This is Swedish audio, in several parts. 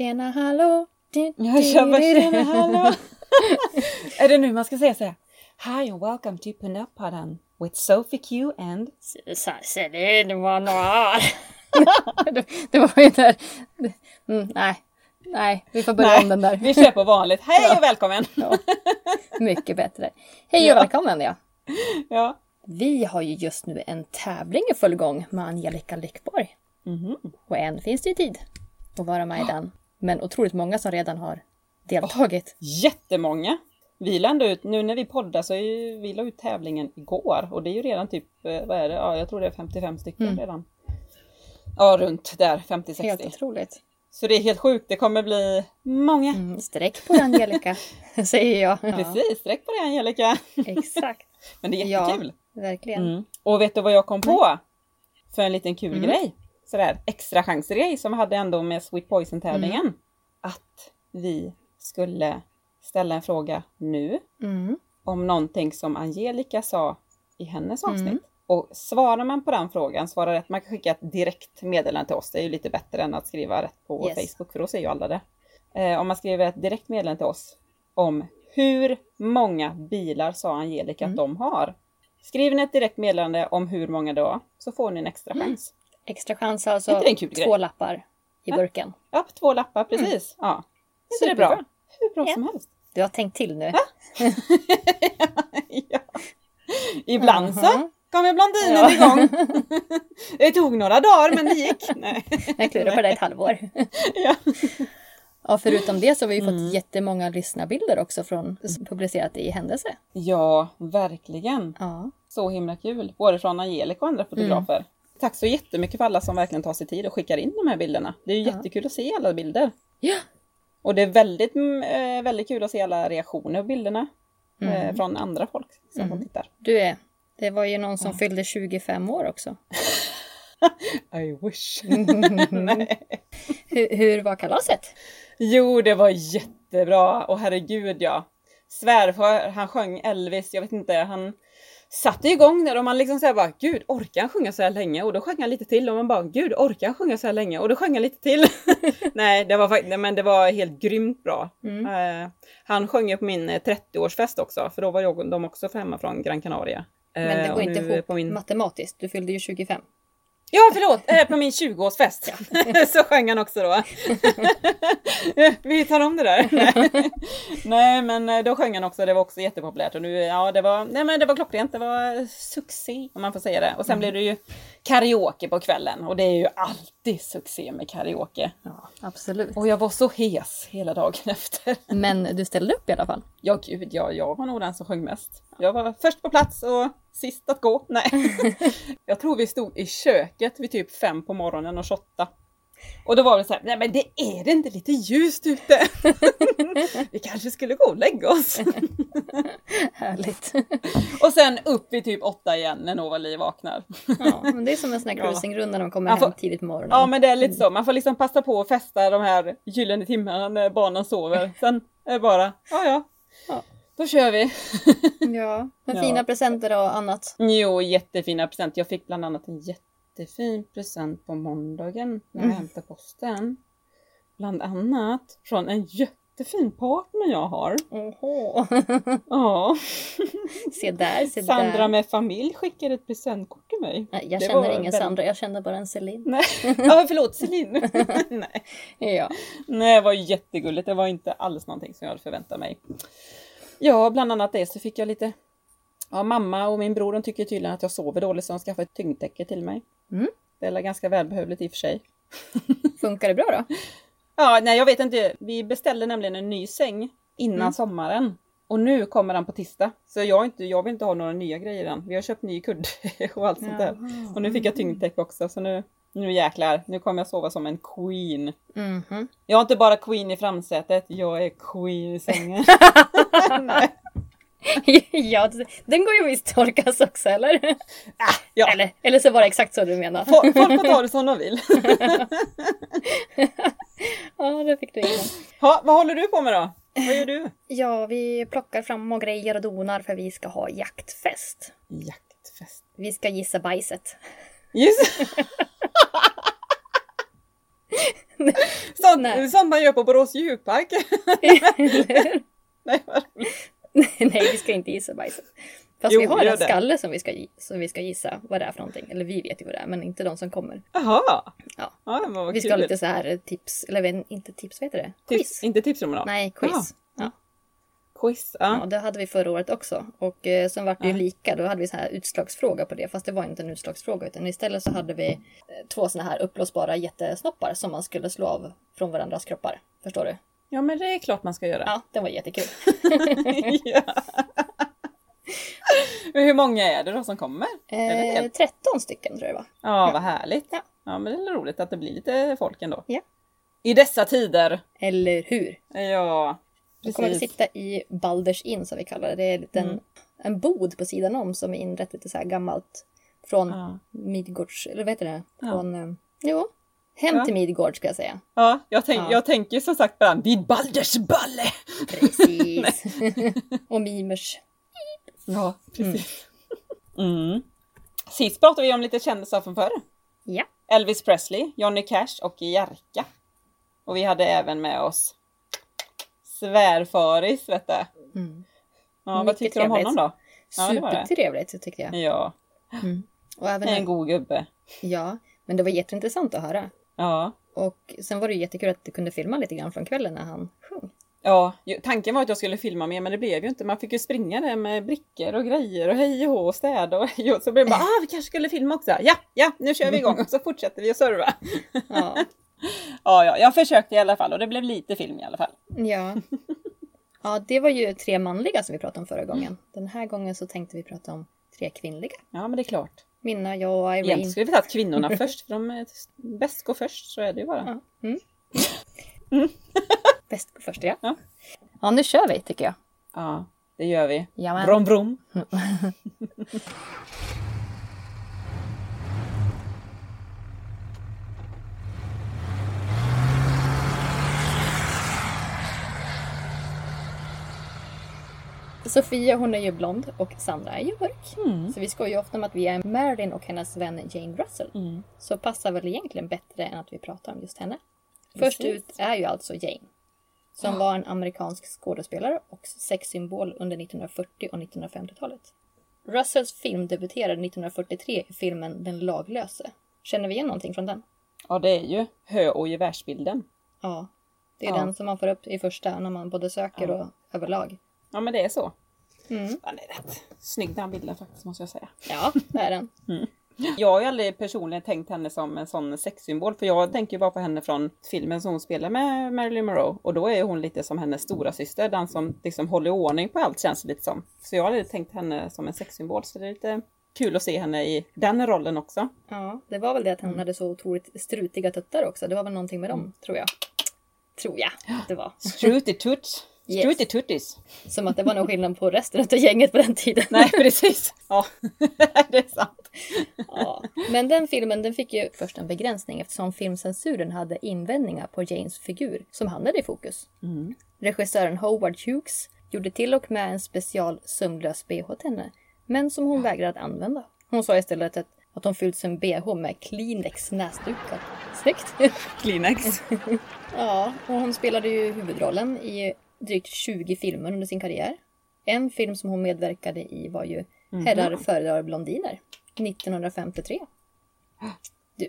Tjena hallå. Du, tjena hallå! är det nu man ska säga så här? Hi and welcome to Pinup-podden with Sophie Q and... Celine Monoir. det, det var ju där. Mm, nej, nej, vi får börja Nej, om den där. Vi kör på vanligt. Hej och välkommen! Ja, mycket bättre. Hej Ja. och välkommen ja. Ja. Vi har ju just nu en tävling i full gång med Angelica Lyckborg. Mhm. Och än finns det ju tid att vara med i den. Men otroligt många som redan har deltagit. Jättemånga! Vi la ändå ut, nu när vi poddar så är ju, vi la ut tävlingen igår och det är ju redan typ, eh, vad är det? Ja, jag tror det är 55 stycken Mm. redan. Ja, runt där, 50-60. Helt otroligt. Så det är helt sjukt, det kommer bli många. Mm, sträck på dig, Angelica, säger jag. Ja, Precis, sträck på det Angelica! exakt. Men det är Ja. jättekul! Verkligen. Mm. Och vet du vad jag kom på? För en liten kul Mm. grej. Sådär extra chansgrej som vi hade ändå med Sweet Poison tävlingen. Mm. Att vi skulle ställa en fråga nu Mm. om någonting som Angelica sa i hennes avsnitt. Mm. Och svarar man på den frågan, svarar rätt, man kan skicka ett direkt meddelande till oss. Det är ju lite bättre än att skriva rätt på Yes. Facebook för då ser ju alla det. Eh, om man skriver ett direkt meddelande till oss om hur många bilar sa Angelica Mm. att de har. Skriver ni ett direkt meddelande om hur många det var så får ni en extra Mm. chans. Extra chans alltså. En kul Två grej? lappar i Ja. burken. Ja, två lappar, precis. Ja. Inte det bra? Hur bra Ja. som helst. Du har tänkt till nu. ja. Ibland så Mhm. kommer blondinen Ja. igång. det tog några dagar men det gick. Nej. Jag klurade på det ett halvår. Ja. Ja, förutom det så har vi ju Mm. fått jättemånga lyssnarbilder också från publicerat i Händelse. ja, verkligen. Ja. Så himla kul. Både från Angelica och andra fotografer. Tack så jättemycket för alla som verkligen tar sig tid och skickar in de här bilderna. Det är ju Ja. jättekul att se alla bilder. Ja. Och det är väldigt, mm, eh, väldigt kul att se alla reaktioner på bilderna. Mm. Eh, från andra folk som Mm. tittar. Du är, det var ju någon som fyllde 25 år också. I wish. Hur, hur var kalaset? Jo, det var jättebra. Och herregud ja. Svärfar, han sjöng Elvis, jag vet inte, han satte igång där och man liksom säger bara Gud, orkar han sjunga så här länge? Och då sjöng han lite till och man bara Gud, orkar han sjunga så här länge? Och då sjöng han lite till. nej, det var faktiskt, men det var helt grymt bra. Mm. Eh, han sjöng ju på min eh, 30-årsfest också, för då var jag, de också hemma från Gran Canaria. Men det Eh, går inte ihop min... matematiskt. Du fyllde ju 25. Ja, förlåt! Eh, på min 20-årsfest så sjöng han också då. Vi tar om det där. nej, men eh, då sjöng han också. Det var också jättepopulärt. Och nu, ja, det var, nej, men det var klockrent. Det var succé om man får säga det. Och sen blev det ju karaoke på kvällen. Och det är ju alltid succé med karaoke. Ja, absolut. Och jag var så hes hela dagen efter. Men du ställde upp i alla fall. Ja, gud, ja, jag var nog den som sjöng mest. Jag var först på plats och sist att gå. Nej. jag tror vi stod i köket vid typ fem på morgonen och shotta. Och då var det så här, nej men det är det inte lite ljust ute? vi kanske skulle gå och lägga oss. Härligt. och sen upp vid typ åtta igen när Novali vaknar. Ja, men det är som en sån här Ja. cruisingrunda när man kommer Man får- hem tidigt på morgonen. Ja men det är lite så, man får liksom passa på att festa de här gyllene timmarna när barnen sover. Sen är det bara, ja ja, Ja. då kör vi. Ja, men Ja. fina presenter och annat. Jo, jättefina presenter. Jag fick bland annat en jättefin present på måndagen när jag Mm. hämtade posten. Bland annat från en jättefin partner jag har. Oho. Ja, se där, se Sandra där. med familj skickade ett presentkort till mig. Nej, jag Det känner ingen väldigt- Sandra, jag känner bara en Celine. Nej, ja, förlåt Celine. Nej. Ja. Nej, det var jättegulligt. Det var inte alls någonting som jag hade förväntat mig. Ja, bland annat det så fick jag lite Ja, mamma och min bror de tycker tydligen att jag sover dåligt så de skaffade ett tyngdtäcke till mig. Mm. Det är ganska välbehövligt i och för sig. Funkar det bra då? Ja, nej jag vet inte. Vi beställde nämligen en ny säng innan Mm. sommaren. Och nu kommer den på tisdag. Så jag, inte, jag vill inte ha några nya grejer än. Vi har köpt ny kudde och allt sånt där. Och nu fick jag tyngdtäcke också så nu, nu jäklar, nu kommer jag sova som en queen. Mhm. Jag är inte bara queen i framsätet, jag är queen i sängen. Nej. Ja, den går ju visst tolkas också, eller? Ja, eller? Eller så var det exakt så du menar. folk får ta det som de vill. Ja, det fick du in. Ha, vad håller du på med då? Vad gör du? Ja, vi plockar fram och grejer och donar för vi ska ha jaktfest. Jaktfest. Vi ska gissa bajset. Just Sånt, sånt man gör på Borås djurpark. Nej, vad roligt. Nej, vi ska inte gissa bajset. Fast Jo, vi har en det. skalle som vi, ska, som vi ska gissa vad det är för någonting. Eller vi vet ju vad det är, men inte de som kommer. Jaha. Ja. ja men vad Vi ska ha lite så här tips, eller inte tips, vad heter det? Tips, Quiz. Inte tipspromenad? Nej, quiz. Ja. Quiz, ja. Ja, det hade vi förra året också. Och eh, sen var det ju Ja. lika. Då hade vi så här utslagsfråga på det. Fast det var inte en utslagsfråga. Utan istället så hade vi eh, två såna här uppblåsbara jättesnoppar som man skulle slå av från varandras kroppar. Förstår du? Ja men det är klart man ska göra. Ja, det var jättekul. ja. Hur många är det då som kommer? Eh, det? 13 stycken tror jag det var. Ja, vad härligt. Ja. Ja, men det är roligt att det blir lite folk ändå. Ja. I dessa tider. Eller hur? Ja, Då kommer vi precis. sitta i Balders Inn som vi kallar det. Det är en, liten, Mm. en bod på sidan om som är inrett lite så här gammalt. Från Ja. Midgårds, eller vad heter det? Ja. Från, eh, jo, hem Ja. till Midgård ska jag säga. Ja, jag, tänk, Ja. jag tänker som sagt på den vid Balders balle. Precis. och mimers. Ja, precis. Mm. Sist pratade vi om lite kändisar från förr. Ja. Elvis Presley, Johnny Cash och Jerka. Och vi hade även med oss Svärfaris, vet du. Mm. Ja, vad tyckte du om honom då? Ja, det det. Supertrevligt tyckte jag. Ja, Och även en god gubbe. Ja, men det var jätteintressant att höra. Ja. Och sen var det jättekul att du kunde filma lite grann från kvällen när han sjöng. Ja, tanken var att jag skulle filma mer men det blev ju inte. Man fick ju springa där med brickor och grejer och hej och hå och städa och hej och så blev det bara ah vi kanske skulle filma också. Ja, ja, nu kör vi igång och så fortsätter vi att serva. Ja. Ja, ja, jag försökte i alla fall och det blev lite film i alla fall. ja. Ja, det var ju tre manliga som vi pratade om förra gången. Den här gången så tänkte vi prata om tre kvinnliga. Ja, men det är klart. Minna, jag och Egentligen Irene. skulle vi tagit kvinnorna först för de bäst går först så är det ju bara. Ja. Mm. Bäst gå först, ja. Ja. Ja, nu kör vi tycker jag. Ja, det gör vi. Jajamän. Brom brom. Sofia hon är ju blond och Sandra är ju mörk. Mm. Så vi skojar ju ofta om att vi är Marilyn och hennes vän Jane Russell. Mm. Så passar väl egentligen bättre än att vi pratar om just henne. Precis. Först ut är ju alltså Jane. Som var en amerikansk skådespelare och sexsymbol under 1940 och 1950-talet. Russells film debuterade 1943 i filmen Den laglöse. Känner vi igen någonting från den? Ja, det är ju hö och gevärsbilden. Ja. Det är Ja. den som man får upp i första när man både söker Ja. och överlag. Ja, men det är så. Mm. Den är rätt snygg den bilden faktiskt måste jag säga. Ja, det är den. Jag har ju aldrig personligen tänkt henne som en sån sexsymbol för jag tänker ju bara på henne från filmen som hon spelar med Marilyn Monroe och då är hon lite som hennes stora syster, den som liksom håller ordning på allt känns det lite som. Så jag har aldrig tänkt henne som en sexsymbol så det är lite kul att se henne i den rollen också. Ja, det var väl det att hon hade så otroligt strutiga tuttar också. Det var väl någonting med dem, tror jag. Tror jag att det var. Strutituts. Yes. Strutituttis. Som att det var någon skillnad på resten av gänget på den tiden. Nej precis. Ja, det är sant. Ja. Men den filmen den fick ju först en begränsning eftersom filmcensuren hade invändningar på Janes figur som hamnade i fokus. Mm. Regissören Howard Hughes gjorde till och med en special sömlös bh till henne, men som hon vägrade att använda. Hon sa istället att, att hon fyllt sin bh med Kleenex näsdukar. Snyggt! Kleenex. Ja, och hon spelade ju huvudrollen i drygt 20 filmer under sin karriär. En film som hon medverkade i var ju Herrar föredrar blondiner 1953. Du,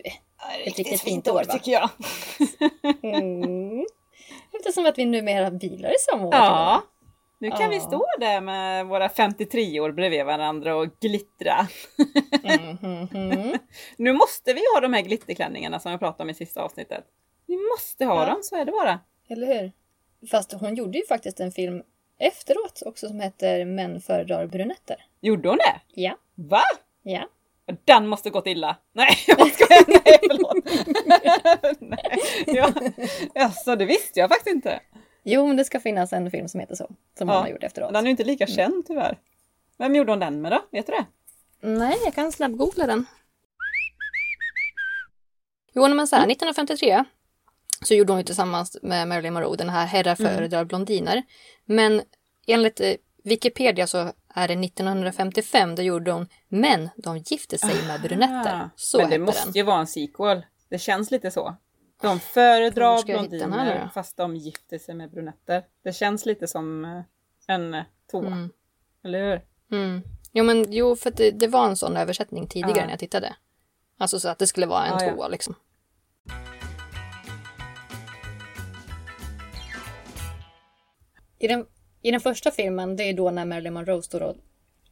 ett riktigt fint år va? tycker jag. Mm. Eftersom att vi numera bilar i samma år. Ja. Nu kan vi Ja. stå där med våra 53 år bredvid varandra och glittra. Mm, mm. Nu måste vi ha de här glitterklänningarna som jag pratade om i sista avsnittet. Vi måste ha Ja. dem, så är det bara. Eller hur? Fast hon gjorde ju faktiskt en film efteråt också som heter Män föredrar brunetter. Gjorde hon det? Ja. Va? Ja. Den måste gått illa. Nej, jag skojar. Nej, förlåt. Nej, ja. Alltså, det visste jag faktiskt inte. Jo, men det ska finnas en film som heter så. Som Ja. hon har gjort efteråt. Den är ju inte lika känd tyvärr. Vem gjorde hon den med då? Vet du det? Nej, jag kan snabbgoogla den. Jo, men så här, 1953 så gjorde hon ju tillsammans med Marilyn Monroe den här Herrar föredrar blondiner. Men enligt eh, Wikipedia så är det 1955, då gjorde hon Men de gifte sig med brunetter. Så Men det måste den. ju vara en sequel. Det känns lite så. De föredrar blondiner fast de gifter sig med brunetter. Det känns lite som eh, en eh, tvåa. Mm. Eller hur? Mm. Jo, men jo, för det, det var en sån översättning tidigare Ja. när jag tittade. Alltså så att det skulle vara en Ja, ja. tvåa liksom. I den, I den första filmen, det är då när Marilyn Monroe står och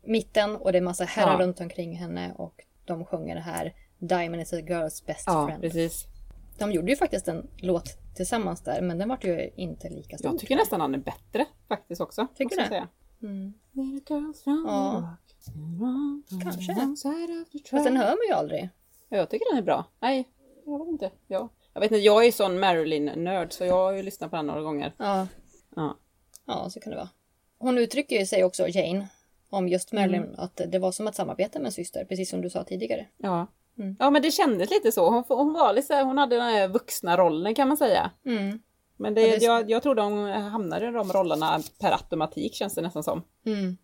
mitten och det är massa herrar Ja. runt omkring henne och de sjunger det här Diamond is a girl's best Ja, friend. precis. De gjorde ju faktiskt en låt tillsammans där, men den var ju inte lika stor. Jag tycker nästan han är bättre faktiskt också. Tycker du? jag säga. Mm. Ja. Kanske. Fast den hör man ju aldrig. Jag tycker den är bra. Nej, jag vet inte. Ja. Jag vet inte, jag är sån Marilyn-nörd så jag har ju lyssnat på den några gånger. Ja, Ja. Ja, så kan det vara. Hon uttrycker sig också, Jane, om just Marilyn, Mm. att det var som att samarbeta med en syster, precis som du sa tidigare. Ja. Mm. ja, men det kändes lite så. Hon, hon var lite hon hade den här vuxna rollen kan man säga. Mm. Men det, Ja, det jag, jag tror de hamnade i de rollerna per automatik känns det nästan som. Mm.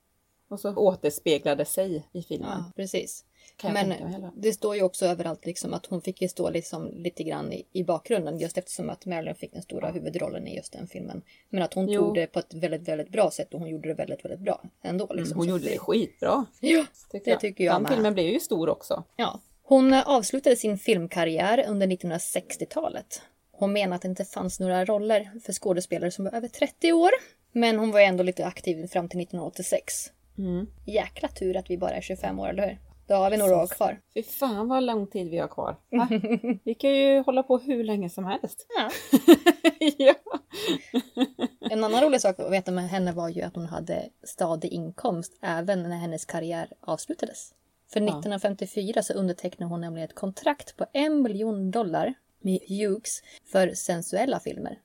Och så återspeglade sig i filmen. Ja, precis. Men det står ju också överallt liksom att hon fick ju stå liksom lite grann i, i bakgrunden just eftersom att Marilyn fick den stora huvudrollen i just den filmen. Men att hon Jo. tog det på ett väldigt, väldigt bra sätt och hon gjorde det väldigt, väldigt bra ändå. Mm, Liksom. hon Så gjorde det skitbra. Ja, Tycker det tycker jag Den med. filmen blev ju stor också. Ja. Hon avslutade sin filmkarriär under 1960-talet. Hon menar att det inte fanns några roller för skådespelare som var över 30 år. Men hon var ju ändå lite aktiv fram till 1986. Mm. Jäkla tur att vi bara är 25 år, eller hur? Då har vi några år kvar. Fy fan vad lång tid vi har kvar. Va? Vi kan ju hålla på hur länge som helst. Ja. ja. En annan rolig sak att veta med henne var ju att hon hade stadig inkomst även när hennes karriär avslutades. För 1954 så undertecknade hon nämligen ett kontrakt på en miljon dollar med Hughes för sensuella filmer.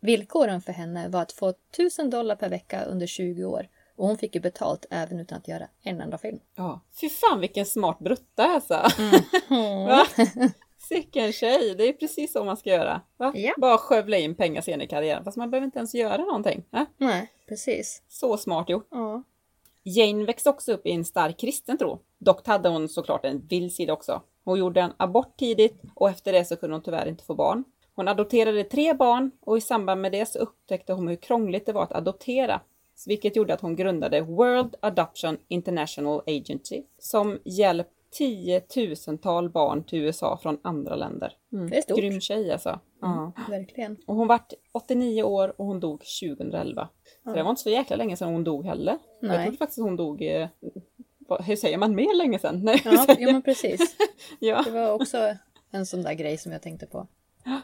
Villkoren för henne var att få 1000 dollar per vecka under 20 år och hon fick ju betalt även utan att göra en enda film. ja. Fy fan vilken smart brutta alltså. Va? Sicken tjej, det är precis så man ska göra. Va? Ja. Bara skövla in pengar sen i karriären fast man behöver inte ens göra någonting. Va? Nej, precis. Så smart gjort. Ja. Jane växte också upp i en stark kristen tro. Dock hade hon såklart en vild sida också. Hon gjorde en abort tidigt och efter det så kunde hon tyvärr inte få barn. Hon adopterade tre barn och i samband med det så upptäckte hon hur krångligt det var att adoptera. Vilket gjorde att hon grundade World Adoption International Agency som hjälpt tiotusental barn till USA från andra länder. Mm. Det är stort. Grym tjej alltså. Ja. Verkligen. Och hon vart 89 år och hon dog 2011. Så det var inte så jäkla länge sedan hon dog heller. Jag Nej. trodde faktiskt hon dog, eh, hur säger man, mer länge sedan? Nej, Ja, jo, men precis. ja. Det var också en sån där grej som jag tänkte på.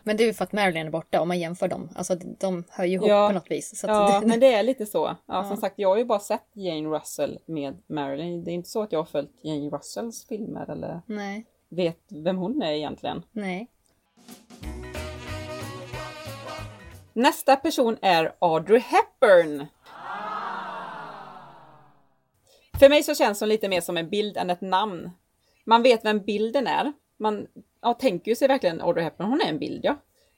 Men det är ju för att Marilyn är borta om man jämför dem. Alltså de hör ju ihop Ja. på något vis. Så ja, det, men det är lite så. Ja, Som sagt, jag har ju bara sett Jane Russell med Marilyn. Det är inte så att jag har följt Jane Russells filmer eller Nej, vet vem hon är egentligen. nej. Nästa person är Audrey Hepburn. För mig så känns hon lite mer som en bild än ett namn. Man vet vem bilden är. Man ja, tänker ju sig verkligen Audrey Hepburn, hon är en bild ja.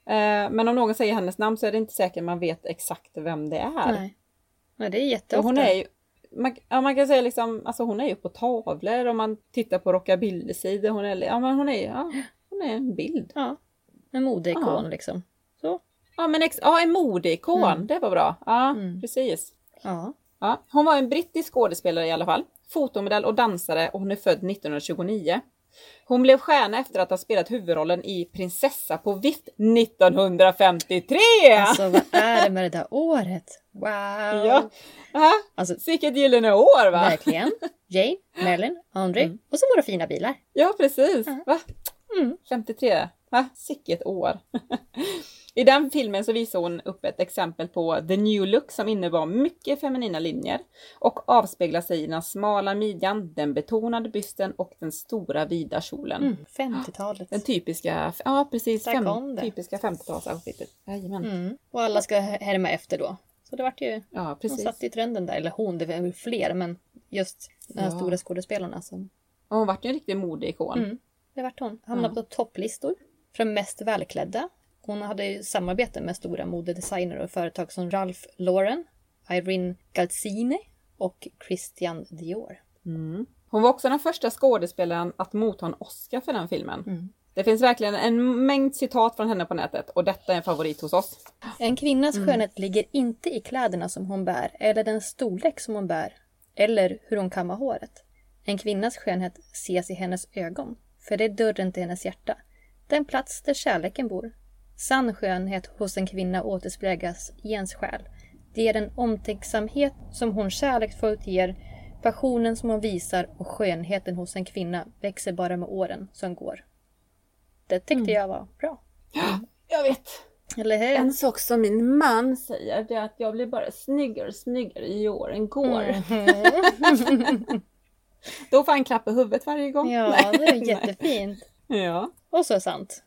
Eh, men om någon säger hennes namn så är det inte säkert man vet exakt vem det är. Nej. Nej, det är Och jätteofta. hon är ju, man, ja, man kan säga liksom, alltså hon är ju på tavlor om man tittar på rockabilly-sidor. Hon är, ja, men hon är, ja, hon är en bild. Ja, en modeikon Ja. liksom. Så. Ja, men ex, ja, en modeikon, Mm. det var bra. Ja, Mm. precis. Ja. Ja, hon var en brittisk skådespelare i alla fall. Fotomodell och dansare och hon är född 1929. Hon blev stjärna efter att ha spelat huvudrollen i Prinsessa på vift 1953! Alltså vad är det med det där året? Wow! Ja, Aha, Alltså vilket gyllene år va? verkligen. Jane, Marilyn, André Mm. och så våra fina bilar. Ja precis. Mm. 53. Va? Sicket år! I den filmen så visar hon upp ett exempel på the new look som innebar mycket feminina linjer och avspeglar sig i den smala midjan, den betonade bysten och den stora vida kjolen. Mm, 50-talet. Den typiska, ja precis, fem, typiska 50-talsoutfitet. Jajamän. Mm. Och alla ska härma efter då. Så det vart ju, Ja, hon precis. satt i trenden där. Eller hon, det var väl fler, men just de här Ja. stora skådespelarna som Och hon vart ju en riktig modeikon. Mm. Det vart hon. Hamnade Ja. på topplistor för mest välklädda. Hon hade samarbete med stora modedesigner och företag som Ralph Lauren, Irene Galzine och Christian Dior. Mm. Hon var också den första skådespelaren att motta en Oscar för den filmen. Mm. Det finns verkligen en mängd citat från henne på nätet och detta är en favorit hos oss. En kvinnas Mm. skönhet ligger inte i kläderna som hon bär eller den storlek som hon bär eller hur hon kammar håret. En kvinnas skönhet ses i hennes ögon, för det är dörren till hennes hjärta. Den plats där kärleken bor. Sann skönhet hos en kvinna återspeglas i ens själ. Det är den omtänksamhet som hon kärleksfullt ger, passionen som hon visar och skönheten hos en kvinna växer bara med åren som går. Det tyckte Mm. jag var bra. Jag vet. Eller hur? En sak som min man säger det är att jag blir bara snyggare och snyggare i åren går. Mhm. Då får han klapp i huvudet varje gång. Ja, Nej. det är jättefint. Ja. Och så sant.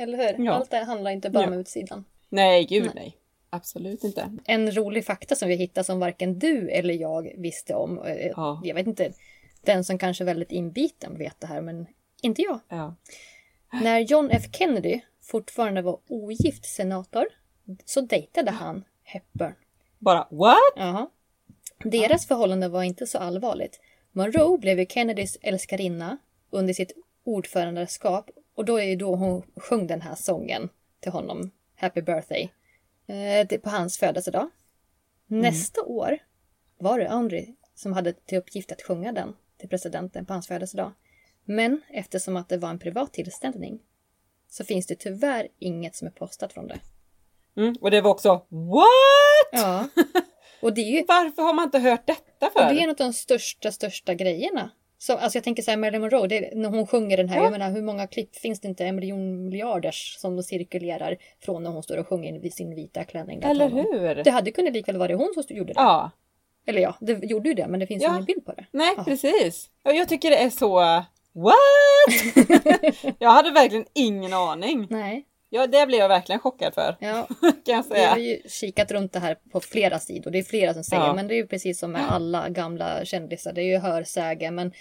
Eller hur? Ja. Allt det handlar inte bara Ja. om utsidan. Nej, gud Nej. nej. Absolut inte. En rolig fakta som vi hittat som varken du eller jag visste om. eh, Ja. Jag vet inte, den som kanske är väldigt inbiten vet det här, men inte jag. Ja. När John F Kennedy fortfarande var ogift senator så dejtade han Hepburn. Bara what? Jaha. Deras förhållande var inte så allvarligt. Monroe blev ju Kennedys älskarinna under sitt ordförandeskap och då är ju då hon sjöng den här sången till honom, Happy birthday, eh, på hans födelsedag. Nästa år var det Andrew som hade till uppgift att sjunga den till presidenten på hans födelsedag. Men eftersom att det var en privat tillställning så finns det tyvärr inget som är postat från det. Mm. Och det var också what? Ja. Och det är ju Varför har man inte hört detta Och för? det är en av de största, största grejerna. Så, alltså jag tänker så här, Marilyn Monroe, det, när hon sjunger den här, Ja. jag menar hur många klipp finns det inte, en miljon miljarders som cirkulerar från när hon står och sjunger i sin vita klänning. Eller hur? Det hade kunnat likväl vara hon som gjorde det. Ja. Eller ja, det gjorde ju det, men det finns Ja. ingen bild på det. Nej, Ja. precis. Jag tycker det är så... What? jag hade verkligen ingen aning. Nej, Ja, det blev jag verkligen chockad för. ja, Kan jag vi har säga. ju kikat runt det här på flera sidor. Det är flera som säger, Ja. men det är ju precis som med alla gamla kändisar. Det är ju hörsäge, men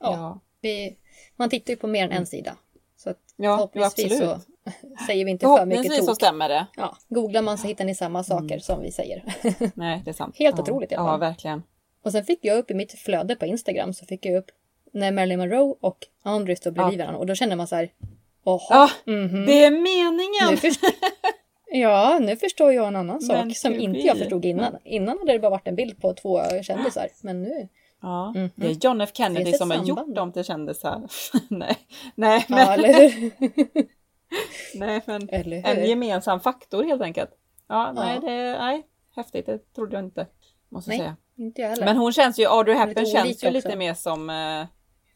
ja, Ja, vi, man tittar ju på mer än en sida. Så att ja, ja förhoppningsvis så säger vi inte för mycket Förhoppningsvis så tok. stämmer det. Ja, googlar man så hittar ni samma saker som vi säger. Nej, det är sant. Helt ja. otroligt i alla Ja, fall. verkligen. och sen fick jag upp i mitt flöde på Instagram så fick jag upp när Marilyn Monroe och Andrew står bredvid Ja. varandra och då kände man så här. Jaha, Ja, mhm. det är meningen! nu först- Ja, nu förstår jag en annan sak Men som inte jag vi- förstod innan. Innan hade det bara varit en bild på två kändisar, men nu. Ja, Mhm. det är John F Kennedy som har samband? gjort dem till kändisar. nej, nej, men, Ja, nej, men en gemensam faktor helt enkelt. Ja, nej, Ja. det nej, häftigt. Det trodde jag inte. Måste jag Nej, säga. Inte jag heller. Men hon känns ju, Audrey Lite Hepburn känns ju lite också. mer som, eh,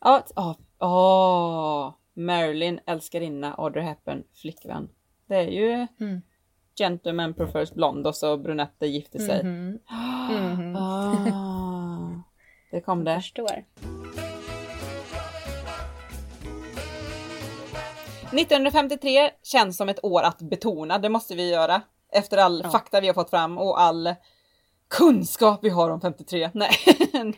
ja, ja, åh, Marilyn älskarinna, Audrey Hepburn flickvän. Det är ju Mm. Gentleman prefers blond och så brunette gifter sig. Mhm. Mhm. Ah, det kom det. Jag förstår. 1953 känns som ett år att betona, det måste vi göra. Efter all Ja. fakta vi har fått fram och all kunskap vi har om 53. Nej,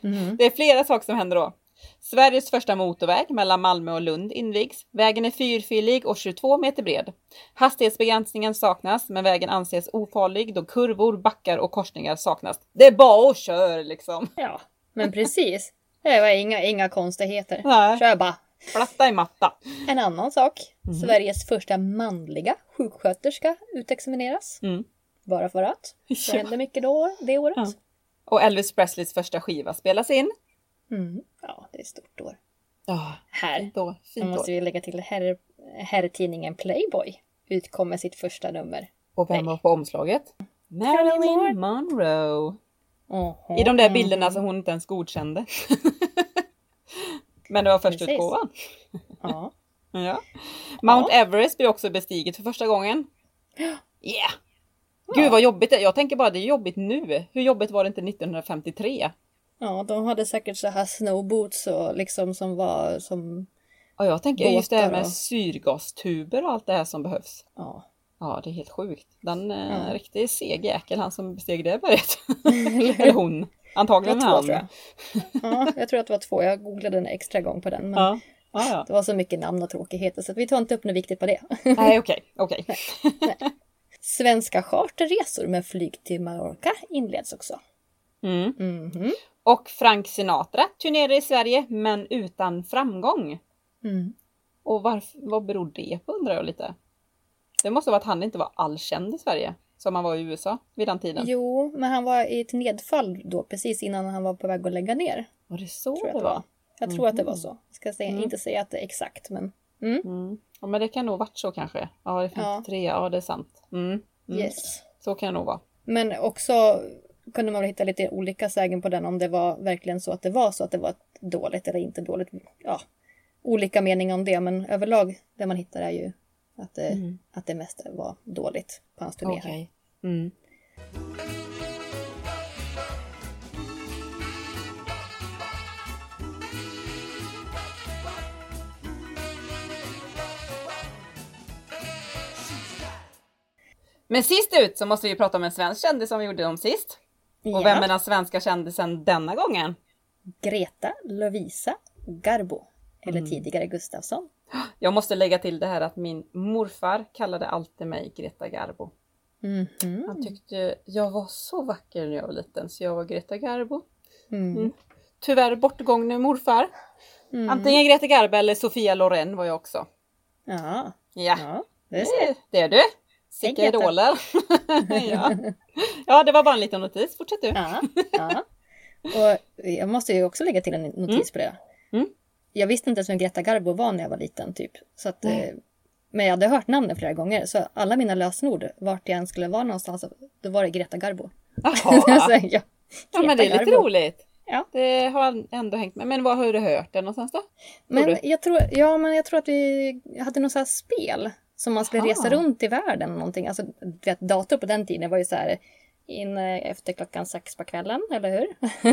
Mhm. det är flera saker som händer då. Sveriges första motorväg mellan Malmö och Lund invigs. Vägen är fyrfilig och 22 meter bred. Hastighetsbegränsningen saknas, men vägen anses ofarlig då kurvor, backar och korsningar saknas. Det är bara att köra liksom. Ja, men precis. Det var inga, inga konstigheter. Nej. Kör bara. Platta i matta. En annan sak. Mhm. Sveriges första manliga sjuksköterska utexamineras. Mm. Bara för att. Det Ja. hände mycket då, det året. Ja. Och Elvis Presleys första skiva spelas in. Mm. Ja, det är ett stort år. Ja, Här fint år. Måste vi lägga till herr, herrtidningen Playboy. Utkom med sitt första nummer. Och vem Nej. var på omslaget? Marilyn Monroe. Oho. I de där bilderna som hon inte ens godkände. Men det var första Precis. utgåvan. Ja. Ja. Mount Everest blir också bestiget för första gången. Yeah! Gud vad jobbigt det är. Jag tänker bara det är jobbigt nu. Hur jobbigt var det inte 1953? Ja, de hade säkert så här snowboots och liksom som var som... Och jag tänker just det här med och- syrgastuber och allt det här som behövs. Ja. Ja, det är helt sjukt. Den eh, Ja. riktigt seg jäkel, han som besteg det berget. Eller hon. Det Antagligen var två han. tror jag. Ja, jag tror att det var två. Jag googlade en extra gång på den. Men Ja. Ja, ja. det var så mycket namn och tråkigheter så vi tar inte upp något viktigt på det. Nej, okej, okej. Svenska charterresor med flyg till Mallorca inleds också. Mm. Mhm. Och Frank Sinatra turnerar i Sverige, men utan framgång. Mm. Och varför, vad beror det på undrar jag lite. Det måste vara att han inte var allkänd i Sverige, som han var i USA vid den tiden. Jo, men han var i ett nedfall då precis innan han var på väg att lägga ner. Var det så Tror jag det var. var? Jag tror att det var så. Jag ska säga, Mm. inte säga att det är exakt men mm. Mm. Ja, men det kan nog varit så kanske. Ja, det är 53, ja, det är sant. Mm. Mm. yes. Så kan det nog vara. Men också kunde man väl hitta lite olika sägen på den om det var verkligen så att det var så att det var dåligt eller inte dåligt. Ja, olika meningar om det men överlag det man hittar är ju att det, Mm. att det mesta var dåligt på hans turné. Okej. Mm. Men sist ut så måste vi prata om en svensk kändis som vi gjorde om sist. Och vem är den svenska kändisen denna gången? Greta Lovisa Garbo. Eller Mm. tidigare Gustafsson. Jag måste lägga till det här att min morfar kallade alltid mig Greta Garbo. Mhm. Han tyckte jag var så vacker när jag var liten så jag var Greta Garbo. Mm. Mm. Tyvärr bortgångne morfar. Mm. Antingen Greta Garbo eller Sofia Loren var jag också. Ja, Ja, ja, det ser det, det är du. Sicka idoler. ja. ja, det var bara en liten notis. Fortsätt du. Ja, ja. Och jag måste ju också lägga till en notis på det. Mm. Jag visste inte ens vem Greta Garbo var när jag var liten typ. Så att, eh, men jag hade hört namnet flera gånger så alla mina lösenord vart jag än skulle vara någonstans då var det Greta Garbo. Jaha. så, ja, Ja, men det är Greta lite Garbo. roligt. Ja. Det har ändå hängt med. Men var har du hört det någonstans då? Men jag tror, ja, men jag tror att vi hade något här spel som man skulle Aha. resa runt i världen. Någonting. Alltså, vet, dator på den tiden var ju så här in eh, efter klockan sex på kvällen, eller hur?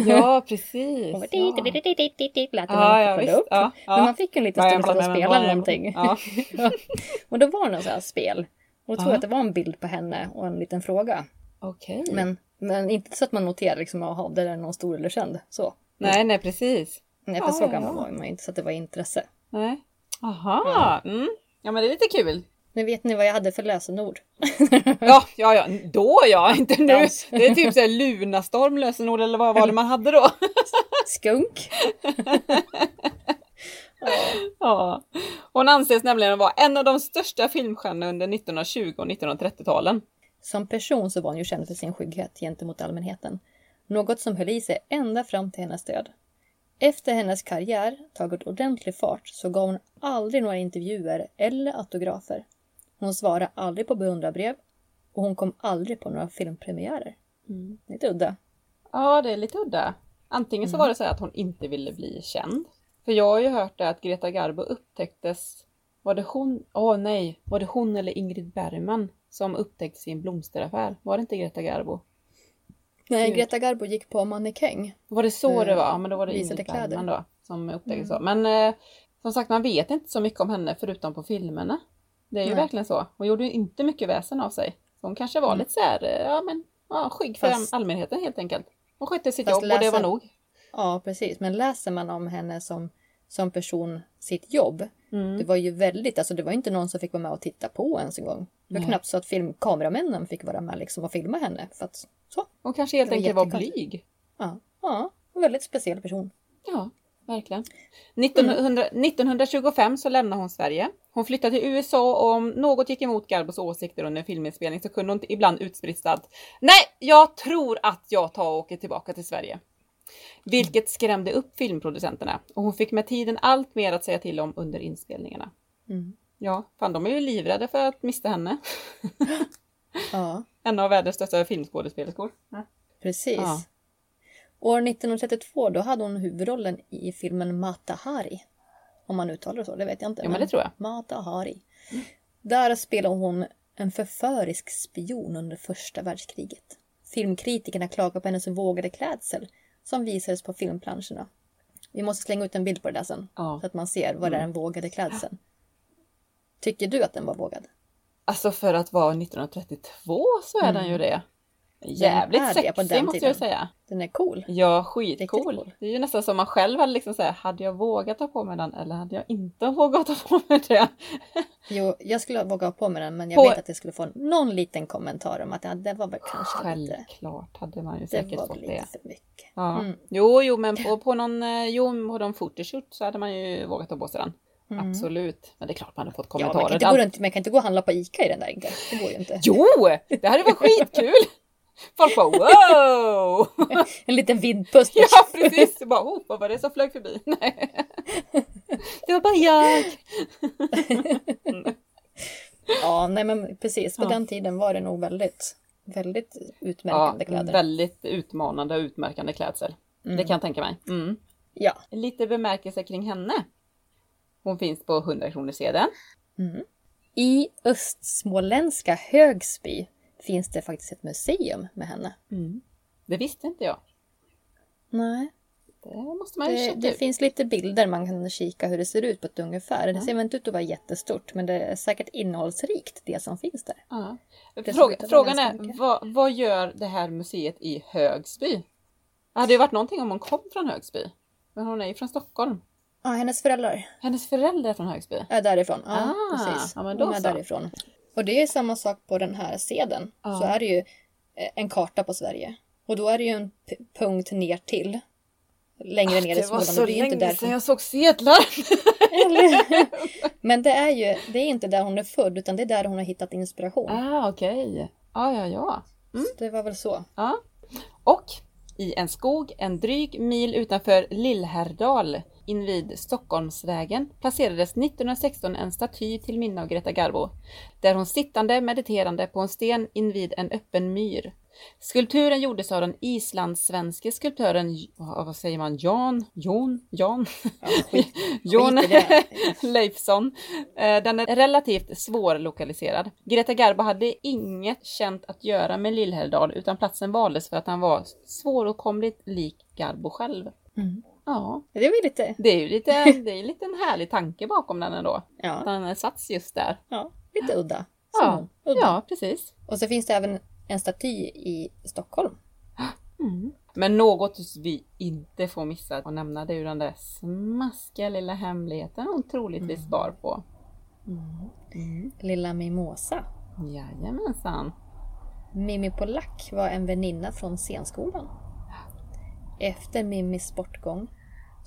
Ja, precis. Och Ja. dit, dit, dit, dit, dit, dit, lät det när Ja, man ja, kopplade visst. upp. Ja, ja. Men man fick ju en liten stund att sitta och spela någonting. Ja. och då var det något så här spel. Och jag tror Ja. att det var en bild på henne och en liten fråga. Okej. Men, men inte så att man noterade liksom, jaha, det är någon stor eller känd. Så. Nej, nej precis. Nej, för så gammal var man inte så att det var intresse. Nej. Aha. Mm. Ja, men det är lite kul. Men vet ni vad jag hade för lösenord? Ja, ja, ja, då ja, inte nu. Det är typ såhär Lunarstorm lösenord eller vad var det man hade då? Skunk. Ja. Hon anses nämligen vara en av de största filmstjärnorna under 1920 och 1930-talen. Som person så var hon ju känd för sin skygghet gentemot allmänheten. Något som höll i sig ända fram till hennes död. Efter hennes karriär tagit ordentlig fart så gav hon aldrig några intervjuer eller autografer. Hon svarade aldrig på beundrarbrev och hon kom aldrig på några filmpremiärer. Lite udda. Ja, det är lite udda. Antingen så var det så att hon inte ville bli känd. För jag har ju hört det att Greta Garbo upptäcktes... Var det hon? Åh nej! Var det hon eller Ingrid Bergman som upptäcktes i en blomsteraffär? Var det inte Greta Garbo? Nej. Greta Garbo gick på mannekäng. Var det så Eh, det var? Ja, men då var det Ingrid. Bergman då som upptäcktes Mm. Men eh, som sagt, man vet inte så mycket om henne förutom på filmerna. Det är ju Nej. verkligen så. Hon gjorde ju inte mycket väsen av sig. Hon kanske var Mm. lite så här, eh, ja men, ja, skygg för Fast- allmänheten helt enkelt. Hon skötte sitt Fast jobb och det var nog. Ja, precis. Men läser man om henne som, som person, sitt jobb, Mm. Det var ju väldigt, alltså det var inte någon som fick vara med och titta på ens en gång. Det var Nej. knappt så att filmkameramännen fick vara med liksom och filma henne. För att, så, Hon kanske helt var enkelt var blyg. ja, ja, en väldigt speciell person. Ja, verkligen. 1900, 1925 så lämnade hon Sverige. Hon flyttade till USA och om något gick emot Garbos åsikter under en filminspelning så kunde hon ibland utsprista att Nej, jag tror att jag tar och åker tillbaka till Sverige. Vilket skrämde upp filmproducenterna och hon fick med tiden allt mer att säga till om under inspelningarna. Mm. Ja, fan de är ju livrädda för att mista henne. Ja, En av världens största filmskådespelerskor. precis. Ja. År 1932 då hade hon huvudrollen i filmen Mata Hari. Om man uttalar det så, det vet jag inte. Jo, men det tror jag. Mata Hari. Där spelar hon en förförisk spion under första världskriget. Filmkritikerna klagar på hennes vågade klädsel som visades på filmplanscherna. Vi måste slänga ut en bild på det där sen. Ja. Så att man ser vad det är den vågade klädseln. Tycker du att den var vågad? Alltså för att vara 1932 så är den ju det. Jävligt Mm. det sexig den måste tiden. jag säga. Den är cool. Ja, skitcool. cool. Det är ju nästan som man själv hade liksom såhär, hade jag vågat ta på mig den eller hade jag inte vågat ta på mig det? Jo, jag skulle våga ha på mig den men jag På- vet att jag skulle få någon liten kommentar om att ja, det var väl kanske lite... Självklart hade man ju Det säkert var fått väl det. lite för mycket. Ja. Mm. Jo, jo, men på, på någon, eh, jo, på någon photoshoot så hade man ju vågat ta på sig den. Absolut. Men det är klart man hade fått Mm. Ja, man, kommentarer. kan inte gå runt, man kan inte gå och handla på ICA i den där inte. Det går ju inte. Jo! Det hade varit skitkul! Folk bara wow! En liten vindpust. Ja precis! Bara, oh, vad var det som flög förbi? Nej. Det var bara jag! Ja, nej men precis. På Ja. den tiden var det nog väldigt, väldigt Ja, utmärkande kläder. väldigt utmanande och utmärkande klädsel. Det kan jag tänka mig. Mm. Ja. Lite bemärkelse kring henne. Hon finns på 100 kronor sedeln. I östsmåländska Högsby finns det faktiskt ett museum med henne. Det visste inte jag. Nej. Det måste man ju Det, det ut. finns lite bilder man kan kika hur det ser ut på ett ungefär. Det ser väl inte ut att vara jättestort men det är säkert innehållsrikt det som finns där. Ja. Fråga, frågan är, vad, vad gör det här museet i Högsby? Det hade ju varit någonting om hon kom från Högsby. Men hon är ju från Stockholm. Ja, hennes föräldrar Hennes föräldrar är från Högsby. är därifrån. Ja, Ah, precis. ja, men då Hon är så. därifrån. Och det är samma sak på den här sedeln. Ja. Så är det ju eh, en karta på Sverige. Och då är det ju en punkt ner till. Längre ner i Ah, Det var Småland. så det länge därför... sedan jag såg sedlar. Men det är ju det är inte där hon är född utan det är där hon har hittat inspiration. ah, okej. Ja, ja, ja. Så det var väl så. Ja. Och i en skog en dryg mil utanför Lillhärdal invid Stockholmsvägen placerades 1916 en staty till minne av Greta Garbo. Där hon sittande mediterande på en sten invid en öppen myr. Skulpturen gjordes av den islandssvenske skulptören, ja, vad säger man, Jan, Jon, Jan, Jon skit i det. Leifsson. Eh, Den är relativt svårlokaliserad. Greta Garbo hade inget känt att göra med Lillhärdal utan platsen valdes för att han var svåråtkomligt lik Garbo själv. Mm. Ja, Det ju lite... det är ju lite, det är lite en härlig tanke bakom den ändå. Ja, den satts just där. ja lite udda. Ja. Udda. ja precis. Och så finns det även en staty i Stockholm. Men något vi inte får missa att nämna det är ju den där smaskiga lilla hemligheten hon troligtvis Mm. bar på. Lilla Mimosa. Jajamensan. Mimmi Polack var en väninna från scenskolan. Efter Mimmis bortgång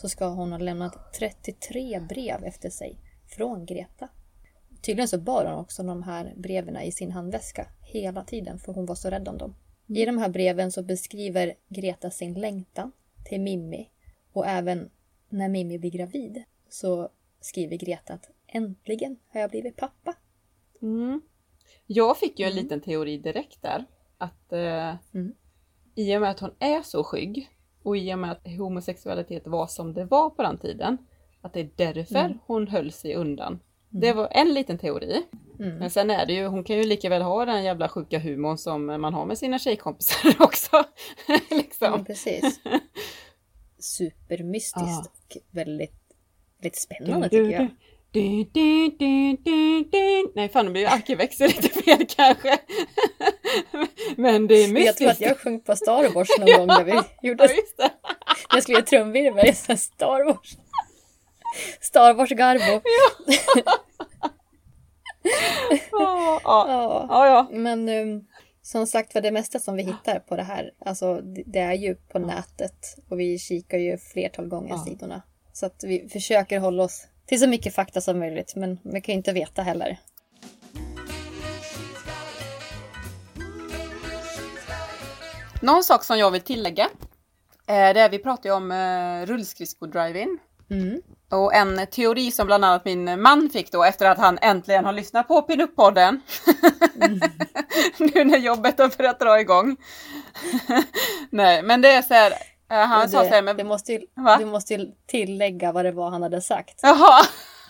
så ska hon ha lämnat 33 brev efter sig från Greta. Tydligen så bar hon också de här breven i sin handväska hela tiden för hon var så rädd om dem. I de här breven så beskriver Greta sin längtan till Mimmi och även när Mimmi blir gravid så skriver Greta att äntligen har jag blivit pappa. Mm. Jag fick ju en liten teori direkt där. Att eh, Mm. i och med att hon är så skygg och i och med att homosexualitet var som det var på den tiden. Att det är därför Mm. hon höll sig undan. Det var en liten teori. Mm. Men sen är det ju, hon kan ju lika väl ha den jävla sjuka humorn som man har med sina tjejkompisar också. liksom. Ja, precis. Supermystiskt Ja. och väldigt, väldigt spännande tycker jag. Du, du, du, du, du. Nej fan, det blir ju arkiväxel lite fel kanske. Men det är Jag mystiskt. tror att jag sjöng på Star Wars någon gång när vi gjorde, Ja, när jag skulle göra trumvirvel. här Star Wars. Star Wars Garbo. Ja, ja. Ja. ja, ja. Men um, som sagt var det mesta som vi hittar på det här, alltså det, är ju på nätet och vi kikar ju flertal gånger Ja. sidorna. Så att vi försöker hålla oss till så mycket fakta som möjligt men vi kan ju inte veta heller. Någon sak som jag vill tillägga. eh, Det är, vi pratar ju om eh, rullskridsko-driving. Mm. Och en teori som bland annat min man fick då efter att han äntligen har lyssnat på Pinup-podden. nu när jobbet har börjat dra igång. Nej, men det är så här. Eh, han Men sa så här, men du, måste ju, du måste tillägga vad det var han hade sagt. Jaha!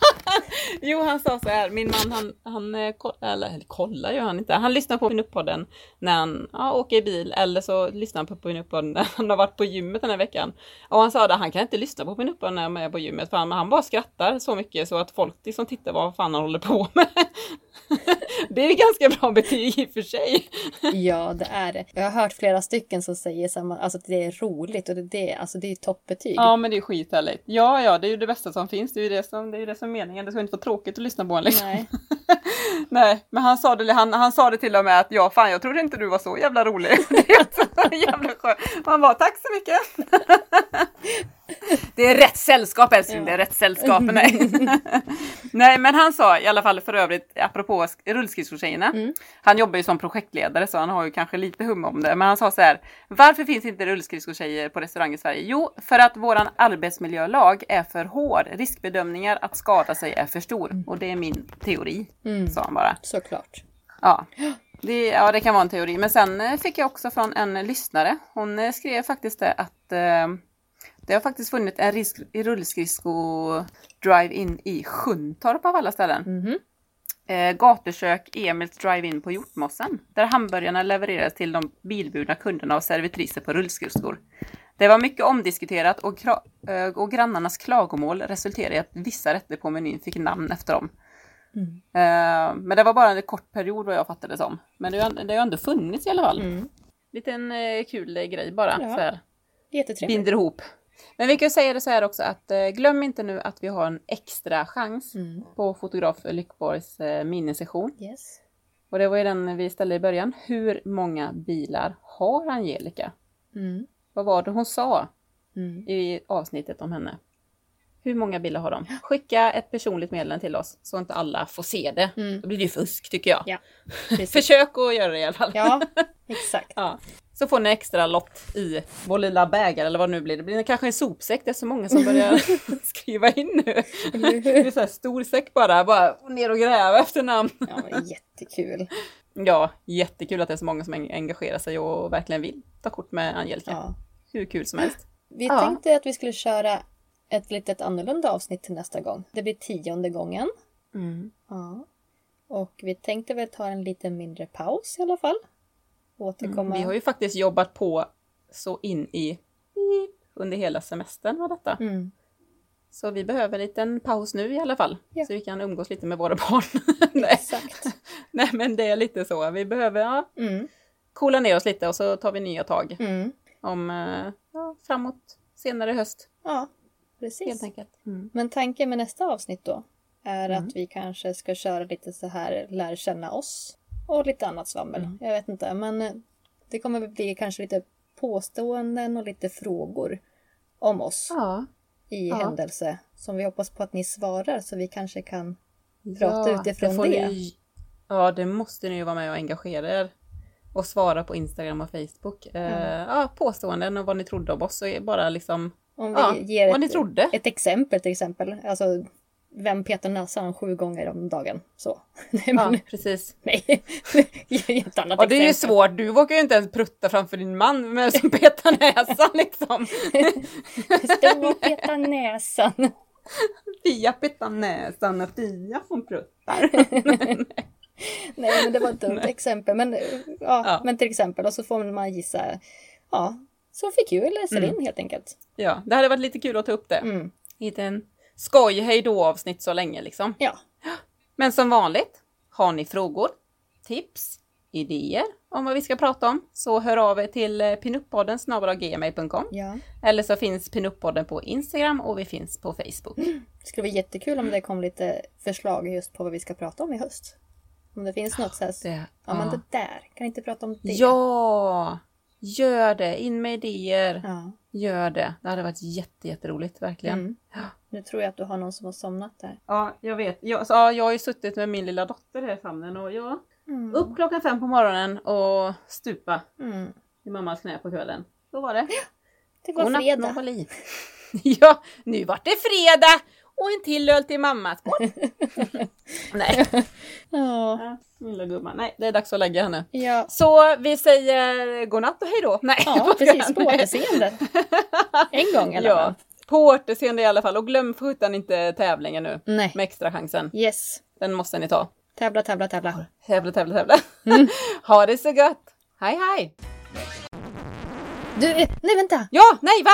jo, han sa så här, min man han, han eh, kollar, eller, eller kollar gör han inte, han lyssnar på Pinup-podden när han ja, åker i bil eller så lyssnar han på Pinup-podden när han har varit på gymmet den här veckan. Och han sa att han kan inte lyssna på Pinup-podden när han är på gymmet för han, han bara skrattar så mycket så att folk liksom tittar vad fan han håller på med. det är ganska bra betyg i och för sig. Ja, det är det. Jag har hört flera stycken som säger samma, alltså att det är roligt och det, det, alltså det är toppbetyg. Ja men det är skithärligt. Ja ja, det är ju det bästa som finns, det är ju det som, det är det som är meningen, det ska inte vara tråkigt att lyssna på en liksom. Nej. Nej, men han sa, det, han, han sa det till och med att ja, fan jag trodde inte du var så jävla rolig. Det är så jävla skönt. Han bara, tack så mycket. Det är rätt sällskap älskling, det är rätt sällskap. Nej. Nej, men han sa i alla fall för övrigt, apropå sk- rullskridskotjejerna. Han jobbar ju som projektledare så han har ju kanske lite hum om det. Men han sa så här, varför finns inte rullskridskotjejer på restaurang i Sverige? Jo, för att våran arbetsmiljölag är för hård. Riskbedömningar att skada sig är för stor. Och det är min teori, sa han bara. Såklart. Ja. Det, ja, det kan vara en teori. Men sen eh, fick jag också från en lyssnare. Hon eh, skrev faktiskt det att eh, det har faktiskt funnits en risk, rullskridsko drive-in i Sjuntorp av alla ställen. Mhm. Eh, gatukök Emils drive-in på Hjortmossen. Där hamburgarna levererades till de bilburna kunderna och servitriser på rullskridskor. Det var mycket omdiskuterat och, eh, och grannarnas klagomål resulterade i att vissa rätter på menyn fick namn efter dem. Eh, men det var bara en kort period vad jag fattade det som. Men det har det har ändå funnits i alla fall. Mm. Liten eh, kul eh, grej bara. Ja. Så här. Binder ihop. Men vi kan säga det så här också att eh, glöm inte nu att vi har en extra chans Mm. på fotograf Lyckborgs eh, minisession. Yes. Och det var ju den vi ställde i början. Hur många bilar har Angelica? Mm. Vad var det hon sa Mm. i avsnittet om henne? Hur många bilar har de? Skicka ett personligt meddelande till oss så inte alla får se det. Mm. Då blir det ju fusk tycker jag. Ja. Försök att göra det i alla fall. Ja, exakt. Ja. Så får ni extra lott i vår lilla bägare eller vad det nu blir. Det blir kanske en sopsäck. Det är så många som börjar skriva in nu. Det är så här stor säck bara. Bara ner och gräva efter namn. Ja, jättekul. Ja, jättekul att det är så många som en- engagerar sig och verkligen vill ta kort med Angelica. Ja. Hur kul som helst. Vi Ja. tänkte att vi skulle köra ett litet annorlunda avsnitt till nästa gång. Det blir tionde gången. Ja. Och vi tänkte väl ta en lite mindre paus i alla fall. Återkomma. Vi har ju faktiskt jobbat på så in i under hela semestern med detta. mm. Så vi behöver en liten paus nu i alla fall. Ja. Så vi kan umgås lite med våra barn. Nej. Exakt. Nej men det är lite så. Vi behöver ja, Mm. coola ner oss lite och så tar vi nya tag. Mm. Om eh, ja, framåt senare höst. Ja, Helt precis. enkelt. Mm. Men tanken med nästa avsnitt då är att vi kanske ska köra lite så här lär känna oss och lite annat svammel. Mm. Jag vet inte, men eh, det kommer bli kanske lite påståenden och lite frågor om oss Ja. i Ja. händelse som vi hoppas på att ni svarar så vi kanske kan Prata Ja, utifrån får det. Ni, ja, det måste ni ju vara med och engagera er. Och svara på Instagram och Facebook. Eh, ja, påståenden och vad ni trodde om oss. Är bara liksom, om vi ger vad ni ett, trodde. ett exempel till exempel. Alltså vem petar näsan sju gånger om dagen? Så. Nej, Ja, men, precis. nej. Ett annat Och det är ju svårt, du vågar ju inte ens prutta framför din man med som petar näsan liksom. Stå och peta näsan. Fia petar näsan och Fia som pruttar. Nej men det var ett dumt exempel. Men, ja, Ja. men till exempel, och så får man gissa. Ja, Sofie Q eller Celine helt enkelt. Ja, det hade varit lite kul att ta upp det. Mm. Inte en skoj hejdå avsnitt så länge liksom. Ja, Men som vanligt, har ni frågor, tips, idéer om vad vi ska prata om så hör av er till eh, pinuppodden snabel-gmail.com ja. eller så finns pinuppodden på Instagram och vi finns på Facebook. Det skulle vara jättekul om det kom lite förslag just på vad vi ska prata om i höst. Om det finns något så här. Det, ja, men ja. det där. Kan inte prata om det? ja, gör det, in med idéer. ja. Gör det. Det hade varit jätte, jätteroligt, verkligen. Mm. Nu tror jag att du har någon som har somnat där. Ja, jag vet. Jag, så, ja, jag har ju suttit med min lilla dotter här i famnen och jag Mm. upp klockan fem på morgonen och stupa Mm. i mammas knä på kvällen. Så var det. Det var Godnatt fredag. Novali. ja, nu vart det fredag! och en till öl till mamma. Skål! Nej. Ja. Lilla gumman. Nej, det är dags att lägga henne. Ja, Så vi säger godnatt och hej då. Nej, ja precis. På återseende. En gång alla Ja, fall. På återseende i alla fall. Och glöm för sjutton inte tävlingen nu. Nej. Med extra chansen. Yes. Den måste ni ta. Tävla, tävla, tävla. Tävla, tävla, tävla. ha det så gott. Hej, hej. Du, eh, nej vänta! Ja, nej, va?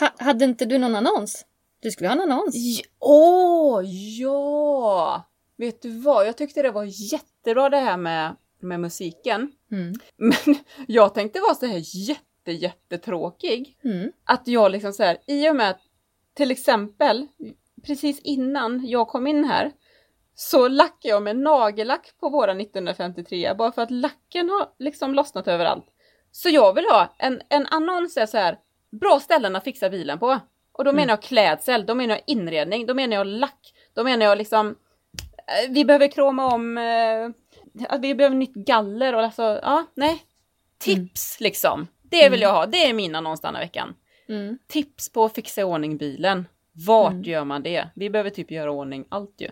Ha, hade inte du någon annons? Du skulle ha en annons. Åh, ja! Vet du vad? Jag tyckte det var jättebra det här med, med musiken. Mm. Men jag tänkte vara så här jätte, jättetråkig. Mm. Att jag liksom så här, i och med att till exempel precis innan jag kom in här så lackade jag med nagellack på våra 1953 bara för att lacken har liksom lossnat överallt. Så jag vill ha en, en annons är så här, bra ställen att fixa bilen på. Och då menar jag klädsel, då menar jag inredning, då menar jag lack, då menar jag liksom eh, vi behöver kroma om, eh, att vi behöver nytt galler och alltså, ja, nej. Tips liksom. Det vill jag ha, det är min annons denna veckan. Mm. Tips på att fixa i ordning bilen. Vart Mm. gör man det? Vi behöver typ göra i ordning allt ju.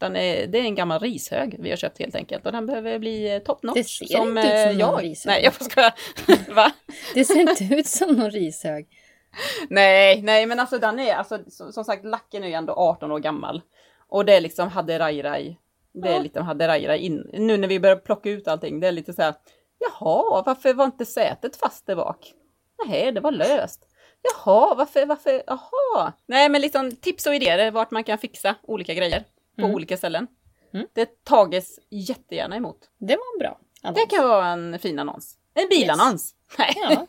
Är, det är en gammal rishög vi har köpt helt enkelt och den behöver bli eh, top notch. Det ser inte ut som eh, någon jag. rishög. Nej, jag får skoja. Va? Det ser inte ut som någon rishög. Nej, nej, men alltså den är, alltså som, som sagt, lacken är ju ändå 18 år gammal. Och det är liksom hade raj Det är Ja. lite hade raj in. Nu när vi börjar plocka ut allting, det är lite så här. Jaha, varför var inte sätet fast där bak? Nej, det var löst. Jaha, varför, varför, jaha. Nej, men liksom tips och idéer vart man kan fixa olika grejer på Mm. olika ställen. Mm. Det tages jättegärna emot. Det var en bra annons. Det kan vara en fin annons. En bilannons. Nej. Ja,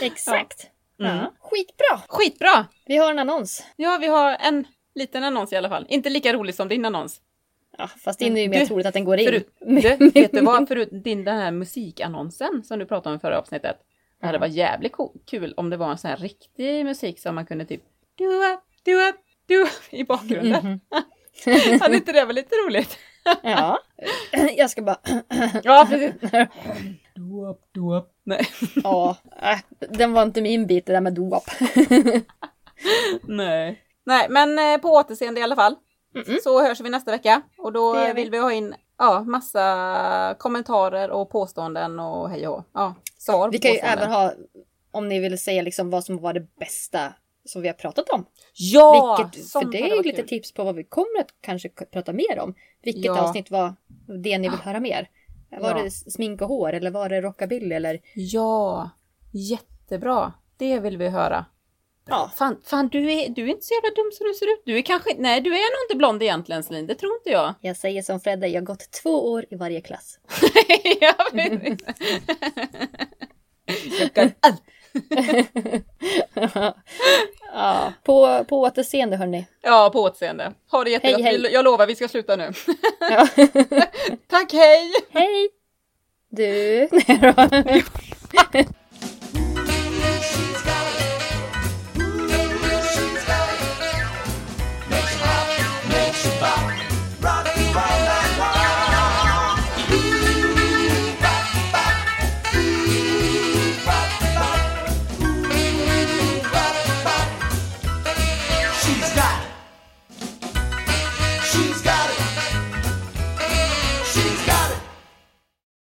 exakt. Mm. Ja. Skitbra! Skitbra! Vi har en annons. Ja, vi har en liten annons i alla fall. Inte lika rolig som din annons. Ja, fast det är ju mer Du, troligt att den går in. Förut, du, vet du vad? Förut, din den här musikannonsen som du pratade om i förra avsnittet. Det hade varit jävligt kul om det var en sån här riktig musik som man kunde typ du up, du up, du up i bakgrunden. Mhm. hade inte det varit lite roligt? Ja, jag ska bara... Ja, precis. Du up, du up. Nej, Ja, äh, den var inte min bit det där med dop. nej. Nej, men eh, på återseende i alla fall. Mm-mm. Så hörs vi nästa vecka och då vi. vill vi ha in ja, massa kommentarer och påståenden och hej och. Ja, svar Vi kan ju även ha, om ni vill säga liksom vad som var det bästa som vi har pratat om. Ja! Vilket, för det är ju lite kul. tips på vad vi kommer att kanske prata mer om. Vilket Ja. avsnitt var det ni vill höra mer? Var Ja. det smink och hår eller var det rockabilly eller? Ja, jättebra. Det vill vi höra. Ja, Fan, fan du, är, du är inte så jävla dum som du ser ut. Du är kanske, nej du är nog inte blond egentligen Celine, det tror inte jag. jag säger som Fredde, jag har gått två år i varje klass. ja, jag kan allt. ja, på, på återseende hörni. Ja, på återseende. Ha det jättegott. Hej, hej. Jag lovar, vi ska sluta nu. Ja. Tack, hej! Hej! Du.